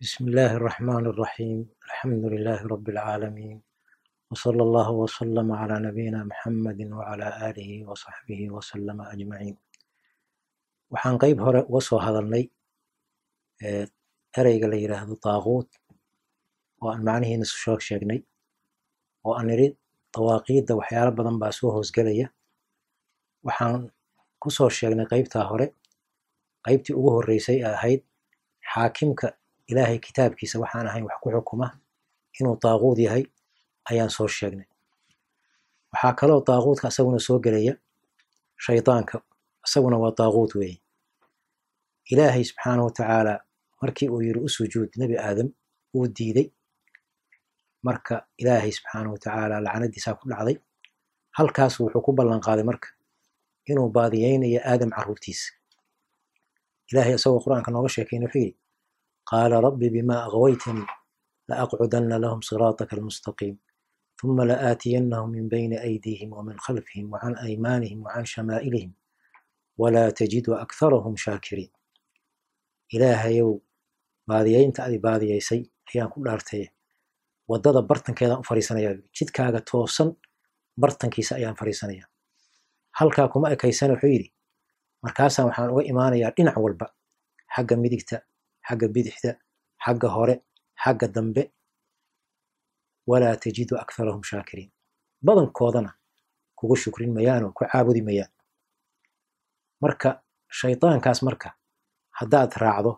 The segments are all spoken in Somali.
بسم الله الرحمن الرحيم الحمد لله رب العالمين وصلى الله وسلم على نبينا محمد وعلى آله وصحبه وسلم أجمعين waxaan qeyb hore uga soo hadalnay ereyga la yidhaahdo daaquud oo aan macnihiina soo sheegnay oo aan nidhi dawaaqiidda waxyaalo badan baa soo hoosgelaya waxaan ku soo sheegnay qeybtaa hore qeybtii ugu horreysay ee ahayd xaakimka ilaahay kitaabkiisa waxaan ahayn wax ku xukuma. Inuu daaquud yahay ayaan soo sheegnay. Waxaa kaloo daaquudka isaguna soo gelaya shaydaanka isaguna waa daaquud weeye ilaahay subxaanahu watacaala markii uu yidhi u nebi aadam uu diiday. Marka ilaahay subxaanahu watacaala lacnadiisaa ku dhacday halkaas wuxuu ku ballan qaaday marka inuu baadiyeynayo aadam carruurtiisa ilaahay isagoo qur'aanka nooga sheekayna wuxuu yidhi قال رب بما أغويتني لأقعدن لهم صراطك المستقيم ثم لآتينهم من بين أيديهم ومن خلفهم وعن أيمانهم وعن شمائلهم ولا تجد أكثرهم شاكرين. ilaahayow baadiyaynta adi baadiyaysay ayaan ku dhaartaye waddada bartankeedaan u fariisanayaa jidkaaga toosan bartankiisa ayaan fariisanayaa halkaa kuma ekaysan wuxuu yidhi markaasaan waxaan uga imaanayaa dhinac walba xagga midigta xagga bidixda xagga hore xagga dambe. Walaa tajidu akharahum shaakiriin badankoodana kugu shukrin mayaanoo ku caabudi mayaan. Marka shaydaankaas marka haddaad raacdo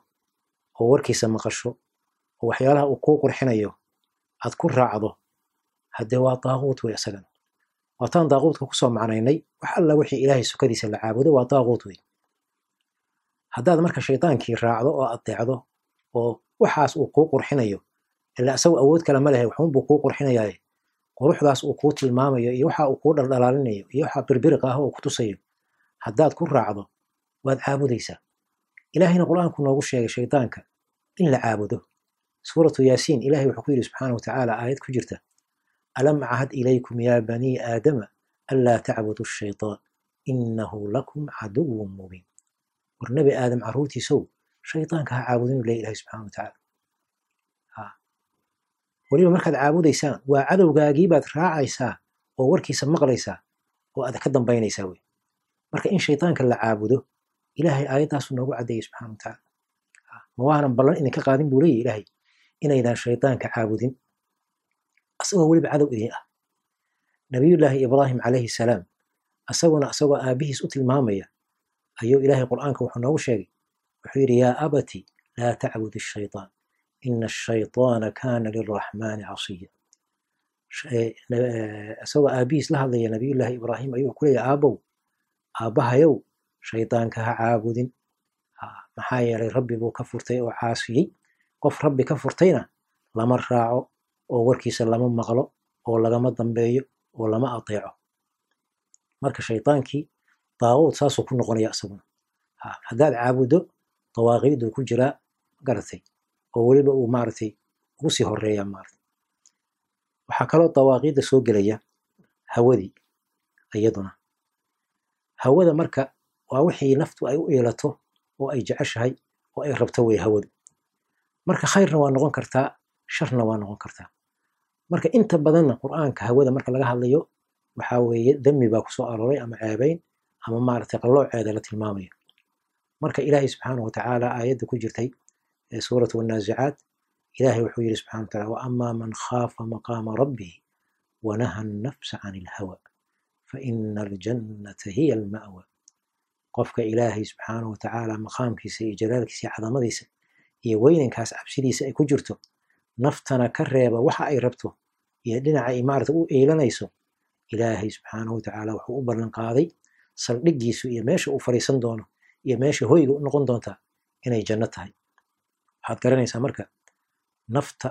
oo warkiisa maqasho oo waxyaalaha uu kuu qurxinayo aad ku raacdo haddee waa daaquud wey isagana waataan daaquudka ku soo macnaynay wax alla wixii ilaahay sukadiisa la caabudo waa daaquud wey haddaad marka shaydaankii raacdo oo adeecdo oo waxaas uu kuu qurxinayo ilaa isagu awood kale ma lehe waxuunbuu kuu qurxinayaaye. Quruxdaas uu kuu tilmaamayo iyo waxa uu kuu dhaldhalaalinayo iyo waxa birbiriq ah oo ku tusayo. Haddaad ku raacdo waad caabudaysaa. Ilaahayna qur'aanku noogu sheegay shaydaanka in la caabudo. Suuratu yaasiin ilahay wuxuu ku yidhi subxaana wa tacaala aayad ku jirta. Alam cahad ilaykum yaa banii aadama anlaa tacbudu shaytaan innahu lakum caduwun mubiin war nebi aadam carruurtiisow shaydaanka ha caabudinu leh ilahay subxana wa tacaala. Weliba markaad caabudaysaan waa cadowgaagiibaad raacaysaa oo warkiisa maqlaysaa oo aad ka dambaynaysaa wey. Marka in shaydaanka la caabudo ilaahay aayaddaasu noogu caddeeyey subxana watacaala ma waanan ballan idinka qaadin buu leeyahy ilaahay inaydaan shaydaanka caabudin. Asagoo weliba cadow idin ah. Nabiyullaahi ibraahim calayhi salaam asaguna asagoo aabbihiis u tilmaamaya ayuu ilaahay qur'aanka wuxuu noogu sheegay. Wuxuu yidhi yaa abati laa tacbud ashaytaan ina ashaytaana kaana lilraxmaani casiya. Isagoo aabbihiis la hadlaya nabiyullaahi ibraahim ayuu ku leeyahy aabbahayow shaydaanka ha caabudin. Maxaa yeelay rabbi buu ka furtay oo caasiyey. Qof rabbi ka furtayna lama raaco oo warkiisa lama maqlo oo lagama dambeeyo oo lama adeeco marka shaydaankii daaquud saasuu ku noqonaya isaguna haddaad caabuddo dawaaqiiduu ku jiraa garatay oo weliba uu maaragtay ugu sii horreeya maarata waxaa kaloo dawaaqiidda soo gelaya hawadii iyaduna hawada marka waa wixii naftu ay u iilato oo ay jeceshahay oo ay rabto wey hawadu marka khayrna waa noqon kartaa sharna waa noqon kartaa marka inta badanna qur'aanka hawada marka laga hadlayo waxaa weeye demi baa ku soo arooray ama ceebayn ama maaragtay qallooceeda la tilmaamayo. Marka ilaahay subxaanahu watacaala aayadda ku jirtay ee suuratu wannaasicaat ilaahay wuxuu yidhi subxana wa amaa man khaafa maqaama rabbihi wanaha annafsa can ilhawa faina aljannata hiya alma'wa. Qofka ilaahay subxaanahu watacaala maqaamkiisa iyo jalaalkiisa iyo cadamadiisa iyo weynankaas cabsidiisa ay ku jirto naftana ka reeba waxa ay rabto iyo dhinaca ay maarata u eelanayso ilaahay subxaanahu watacaala wuxuu u ballan saldhiggiisu iyo meesha uu fadhiisan doono iyo meesha hoyga u noqon doontaa inay janno tahay. Waxaad garanaysaa marka nafta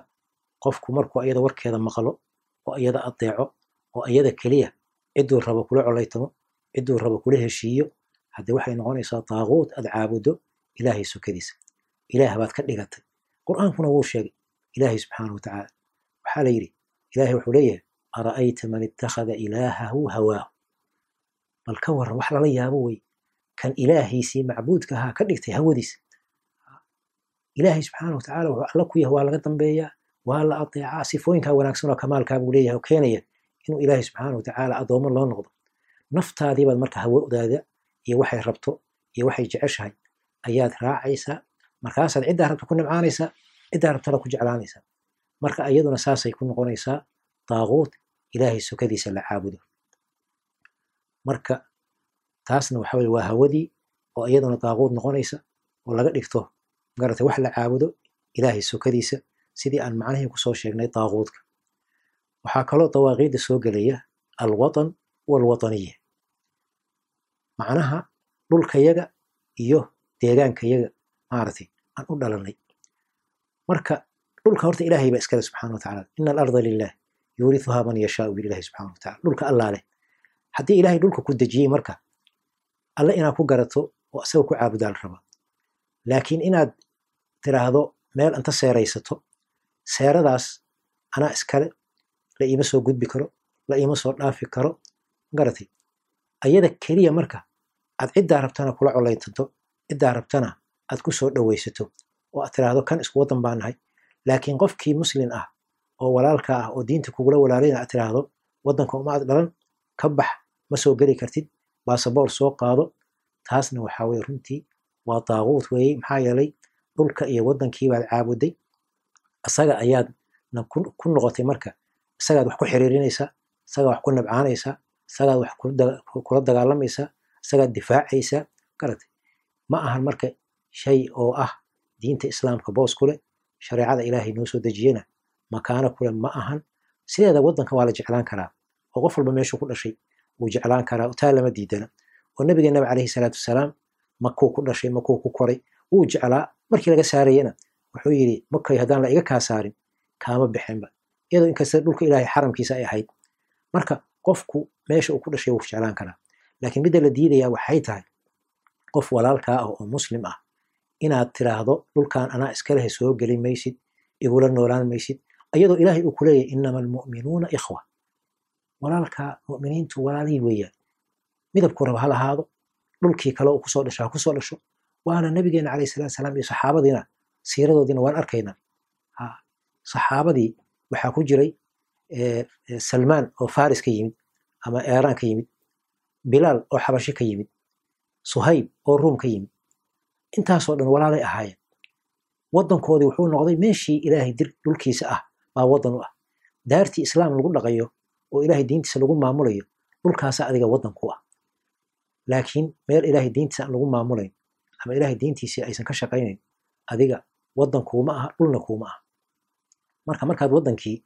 qofku markuu iyada warkeeda maqlo oo iyada adeeco oo iyada keliya cidduu rabo kula colaytamo cidduu rabo kula heshiiyo haddee waxay noqonaysaa daaquud aad caabuddo ilaahay sokadiisa. Ilaah baad ka dhigatay. Qur'aankuna wuu sheegay ilaahay subxaana wa waxaa la yidhi ilaahay wuxuu leeyahay ara'ayta man ittakhada ilaahahu hawaahu bal ka warran wax lala yaabo wey. Kan ilaahiisii macbuudka ahaa ka dhigtay hawadiisa ilaahay subxaana wa wuxuu alla ku yahay waa laga dambeeyaa waa la ateecaa sifooyinkaa wanaagsan oo leeyahay keenaya inuu ilaahay subxaana wa tacaala loo noqdo. Naftaadii baad marka hawadaada iyo waxay rabto iyo waxay jeceshahay ayaad raacaysaa markaasaad ciddaa rabta ku nimcaanaysaa ciddaa rabtana ku jeclaanaysaa marka iyaduna saasay ku noqonaysaa daaquut ilaahay sokadiisa la caabudo marka taasna waxa waa hawadii oo iyaduna daaquut noqonaysa oo laga dhigto magarata wax la caabudo ilaahay sokadiisa sidii aan macnihii ku soo sheegnay daaquutka waxaa kaloo dawaaqiidda soo gelaya alwatan walwataniya. Macnaha dhulkayaga iyo deegaankayaga maaragtay aan u dhalanay. Marka dhulka horta ilaahay baa iskale subxana wa tacaala. Ina alarda lilah yuuriuhaa man yashaau bil ilahi subxana wa tacala dhulka allaa leh haddii ilaahay dhulka ku dejiyey marka alle inaad ku garato oo asaga ku caabudaa la rabaa laakiin inaad tiraahdo meel inta seeraysato seeradaas anaa iskale la iima soo gudbi karo la iima soo dhaafi karo garatay ayada keliya marka aad ciddaa rabtana kula colaytanto ciddaa rabtana aad ku soo dhowaysato oo aad tiraahdo kan isku waddan baa nahay. Laakiin qofkii muslin ah oo walaalka ah oo diinta kugula walaalayna aad tiraahdo waddanka uma aad dhalan ka bax ma soo geli kartid baasaboor soo qaado. Taasna waxaa weye runtii waa daaquut weeye maxaa yeelay dhulka iyo waddankii baad caabuday. Isaga ayaadna ku noqotay marka. Isagaad wax ku xiriirinaysaa isagaad wax ku nabcaanaysaa isagaad wax kula dagaalamaysaa isagaad difaacaysaa garatay ma ahan marka shay oo ah diinta islaamka boos ku shareecada ilaahay noo soo dejiyena makaano kule ma ahan. Sideeda waddanka waa la jeclaan karaa oo qof walba meeshuu ku dhashay wuu jeclaan karaa taa lama diidana oo nabigeenaba calayhi salaatu wasalaam makuu ku dhashay makuu ku koray wuu jeclaa markii laga saarayena wuxuu yidhi makay haddaan la iga kaa saarin kaama bixinba iyadoo inkasta dhulka ilaahay xaramkiisa ay ahayd marka qofku meesha uu ku dhashay wuu jeclaan karaa laakiin midda la diidayaa waxay tahay qof walaalkaa ah oo muslim ah inaad tiraahdo dhulkan anaa iskalehe soo geli maysid igula noolaan maysid iyadoo ilaahay uu ku leeyahay inama almu'minuuna ikhwa walaalkaa mu'miniintu walaalihii weeyaan. Midabku raba ha lahaado dhulkii kale uu ku soo dhasho ha ku soo dhasho waana nabigeena calayhi salatu salaam iyo saxaabadiina siiradoodiina waan arkaynaa saxaabadii waxaa ku jiray salmaan oo faris ka yimid ama eeraan ka yimid bilaal oo xabashi ka yimid suhayb oo ruum ka yimid. Intaasoo dhan walaalay ahaayeen. Waddankoodii wuxuu noqday meeshii ilaahay dhulkiisa ah baa waddan u ah. Daartii islaam lagu dhaqayo oo ilaahay diintiisa lagu maamulayo dhulkaasa adiga waddan ku ah. Laakiin meel ilaahay diintiisa aan lagu maamulayn ama ilaahay diintiisii aysan ka shaqaynayn adiga waddan kuuma aha dhulna kuuma aha. Marka markaad waddankii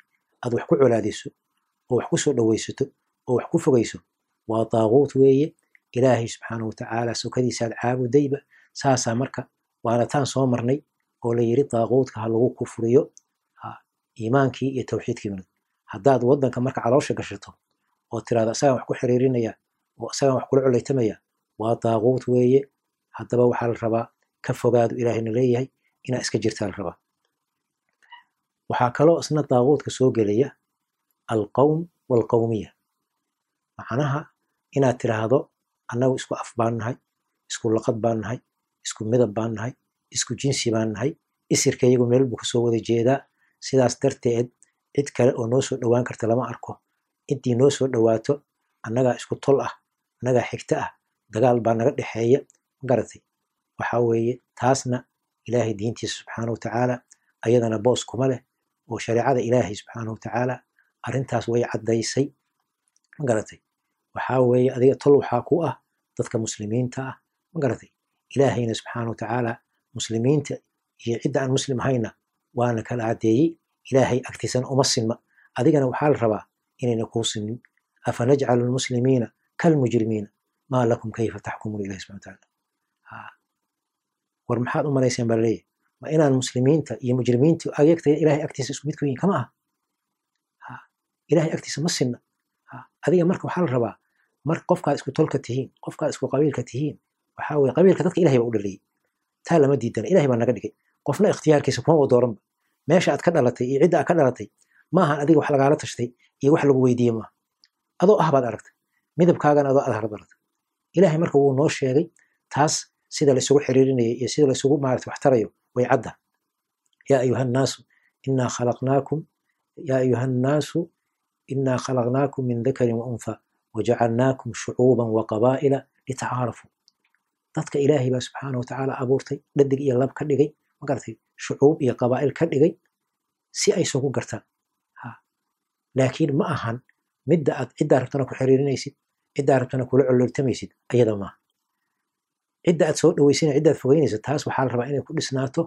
aad wax ku colaadiso oo wax ku soo oo wax ku fogayso waa daaquut weeye. Ilaahay subxaanahu watacaala sokadiisaad caabudayba saasaa marka waana taan soo marnay oo la yiri daaquutka ha lagu kufriyo iimaankii iyo tawxiidkii minad haddaad waddanka marka caloosha gashato oo tiraado isagaan wax ku xiriirinaya oo isagaan wax kula colaytamaya waa daaquut weeye. Haddaba waxaa la rabaa ka fogaadu ilaahayna leeyahay inaa iska jirtaa la rabaa. Waxaa kaloo isna daaquutka soo gelaya alqowm walqowmiya macnaha inaad tiraahdo annagu isku af baan nahay isku laqad baan nahay isku midab baan nahay isku jinsi baan nahay isirka iyagu meel buu wada jeedaa. Sidaas darteed cid kale oo noo soo dhowaan karta lama arko. Ciddii noo soo dhowaato annagaa isku tol ah annagaa xigto ah dagaal baa naga dhexeeya magaratay waxa weeye taasna ilaahay diintiisa subxaanahu watacaala ayadana boos kuma leh oo shareecada ilaahay subxaanahu watacaala arrintaas way caddaysay magaratay waxaa weeye adiga tol waxaa ku ah dadka muslimiinta ah magaratay ilaahayna subxaanahu watacaala muslimiinta iyo cidda aan muslim ahayna waana kala caddeeyey ilaahay agtiisana uma sinma adigana waxaa la rabaa inayna kuu sinin afa najcalu lmuslimiina kalmujrimiina maa lakum kayfa taxkumuun ilahi subxana watacaala war maxaad u malayseen baa laleeyahy ma inaan muslimiinta iyo mujrimiinta ageegtaya ilahay agtiisa isku mid ku yihiin kama aha ilahay agtiisa ma sinna adiga marka waxaa la rabaa mar qofkaad isku tolka tihiin qofkaad isku qabiilka tihiin waxaa weye qabiilka dadka ilahay baa u dhaliyey taa lama diidana ilahay baa naga dhigay qofna ikhtiyaarkiisa kuma wa dooranba meesha aad ka dhalatay iyo cidda aad ka dhalatay maahan adiga wax lagaala tashtay iyo wax lagu weydiiye maaha adoo ah baad aragtay midabkaagana adoo adhar baratay ilahay marka wuu noo sheegay taas sida laysugu xiriirinaya iyo sida laysugu maarata wax tarayo way cadda yaa ayuha annaasu inaa khalaqnaakum yaa ayuha annaasu inaa khalaqnaakum min dakarin wa untha wajacalnaakum shucuuban wa qabaa'ila litacaarafuu dadka ilaahay baa subxaana wa tacaala abuurtay dhadig iyo lab ka dhigay. Magaratay shucuub iyo qabaa'il ka dhigay si ay isugu gartaan. Laakiin ma ahan midda aad ciddaa rabtana ku xiriirinaysid ciddaa rabtana kula cololtamaysid ayada maaha cidda aad soo dhaweysana ciddaad fogeynaysa taas waxaa la rabaa inay ku dhisnaato.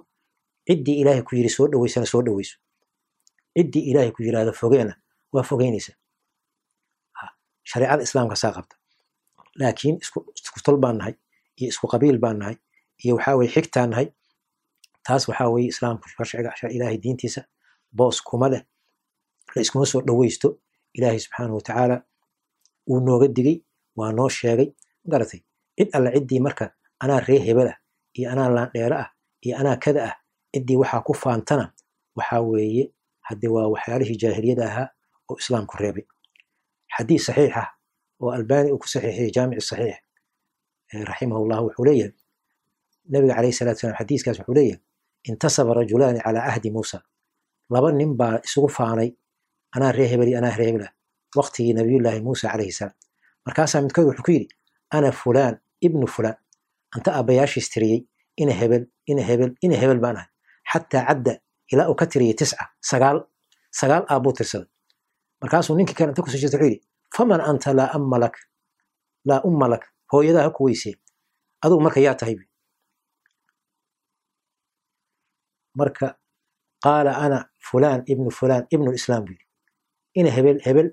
Ciddii ilaahay ku yiri soo dhaweysana soo dhaweyso ciddii ilaahay ku yiraahdo fogeena waa fogeynaysa. Shareecada islaamka saa qabta. Laakiin isku tol baan nahay iyo isku qabiil baan nahay iyo waxaa weye xigtaan nahay taas waxaa weye islaamku sharciga ilaahay diintiisa boos kuma leh la iskuma soo dhaweysto ilaahay subxaanahu watacaala wuu nooga digay waa noo sheegay. Magaratay cid alla ciddii marka anaa ree hebel ah iyo anaa laandheere ah iyo anaa kada ah ciddii waxaa ku faantana waxaa weeye hadde waa waxyaalihii jaahiliyada ahaa oo islaamku reebay. Xadiis saxiix ah oo albani uu ku saxiixiyey jaamic saxiix raximahullah wuxuu leeyahay nabiga calayhi salatu salam xadiiskaas wuxuu leeyahay intasaba rajulaani calaa ahdi muusa. Laba nin baa isugu faanay anaa ree hebel iyo anaa ree hebel ah waqtigii nabiyullaahi muusa calayhi salaam. Markaasaa midkood wuxuu ku yidhi ana fulaan ibnu fulaan. Anta aabbayaashiis tiriyey ina hebel ina hebel ina hebel baan ahay. Xataa cadda ilaa uu ka tiriyey tisca sagaal sagaal aabbuu tirsaday. Markaasuu ninkii kale inta ku soo jirta wuxuu yidhi faman anta laa amma laa umma lak? Hooyadaa ha ku weysee adugu marka yaa tahay marka qaala ana fulaan ibnu fulaan ibnu lislaam buu ina hebel hebel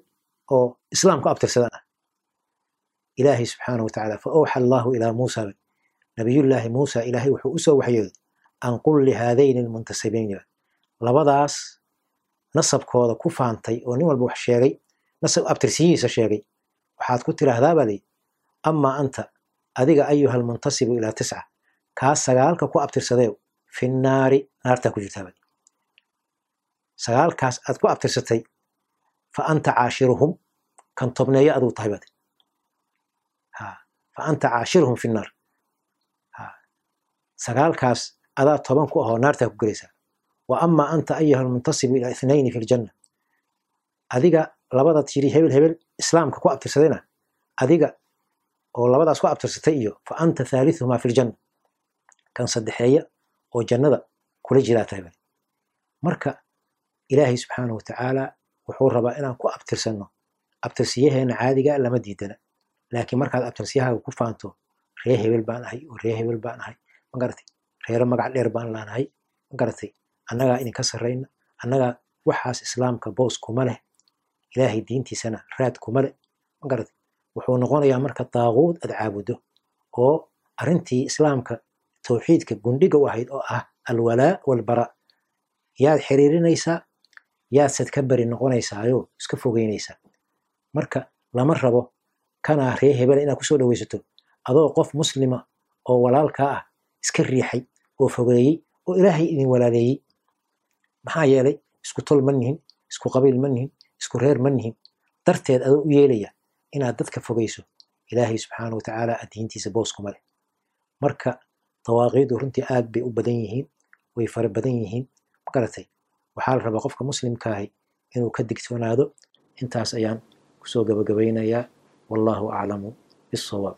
oo islaamku abtirsadan ah ilaahay subxaanahu watacaala fa awxa allahu ilaa muusa nabiyullaahi muusa ilaahay wuxuu u soo waxyooday an qul lihaadayni almuntasibayni labadaas nasabkooda ku faantay oo nin walba wax sheegay nasab abtirsiyihiisa sheegay waxaad ku tiraahdaa baa layidhi amaa anta adiga ayuha almuntasibu ilaa tisca kaas sagaalka ku abtirsadeew fi nnaari naartaa ku jirtaa baa sagaalkaas aad ku abtirsatay fa anta caashiruhum kan tobneeyo aduu tahay baad fa anta caashiruhum fi nnaar sagaalkaas adaa toban ku ahoo naartaa ku gelaysaa. Wa amaa anta ayuha almuntasibu ilaa ithnayni fi ljanna adiga labadaad jiri hebel hebel islaamka ku abtirsadayna adiga oo labadaas ku abtirsatay iyo fa anta thaalithumaa fi ljanna kan saddexeeya oo jannada kula jiraa tahay marka ilaahay subxaanahu watacaala wuxuu rabaa inaan ku abtirsanno abtirsiyaheena caadiga lama diidana. Laakiin markaad abtirsiyahaaga ku faanto ree hebel baan ahay oo ree hebel baan ahay. Magaratay reero magac dheer baan laanahay magaratay annagaa idinka sarrayna annagaa waxaas islaamka boos kuma leh ilaahay diintiisana raad kuma leh. Magaratay wuxuu noqonayaa marka daaquud aad caabuddo oo arrintii islaamka tawxiidka gundhiga u ahayd oo ah alwalaa walbara. Yaad xiriirinaysaa yaadsad ka bari noqonaysaayo iska fogeynaysaa marka lama rabo kanaa ree hebela inaad ku soo dhawaysato adoo qof muslima oo walaalkaa ah iska riixay oo fogeeyey oo ilaahay idin walaaleeyey. Maxaa yeelay isku tol ma nihin isku qabiil ma nihin isku reer ma nihin. Darteed adoo u yeelaya inaad dadka fogeyso ilaahay subxaana watacaala diintiisa boos kuma leh. Marka dawaaqiidu runtii aad bay u badan yihiin way fara badan yihiin. Magaratay waxaa la rabaa qofka muslimkaahi inuu ka digtoonaado intaas ayaan ku soo gabagabaynayaa wallahu aclamu bisawaab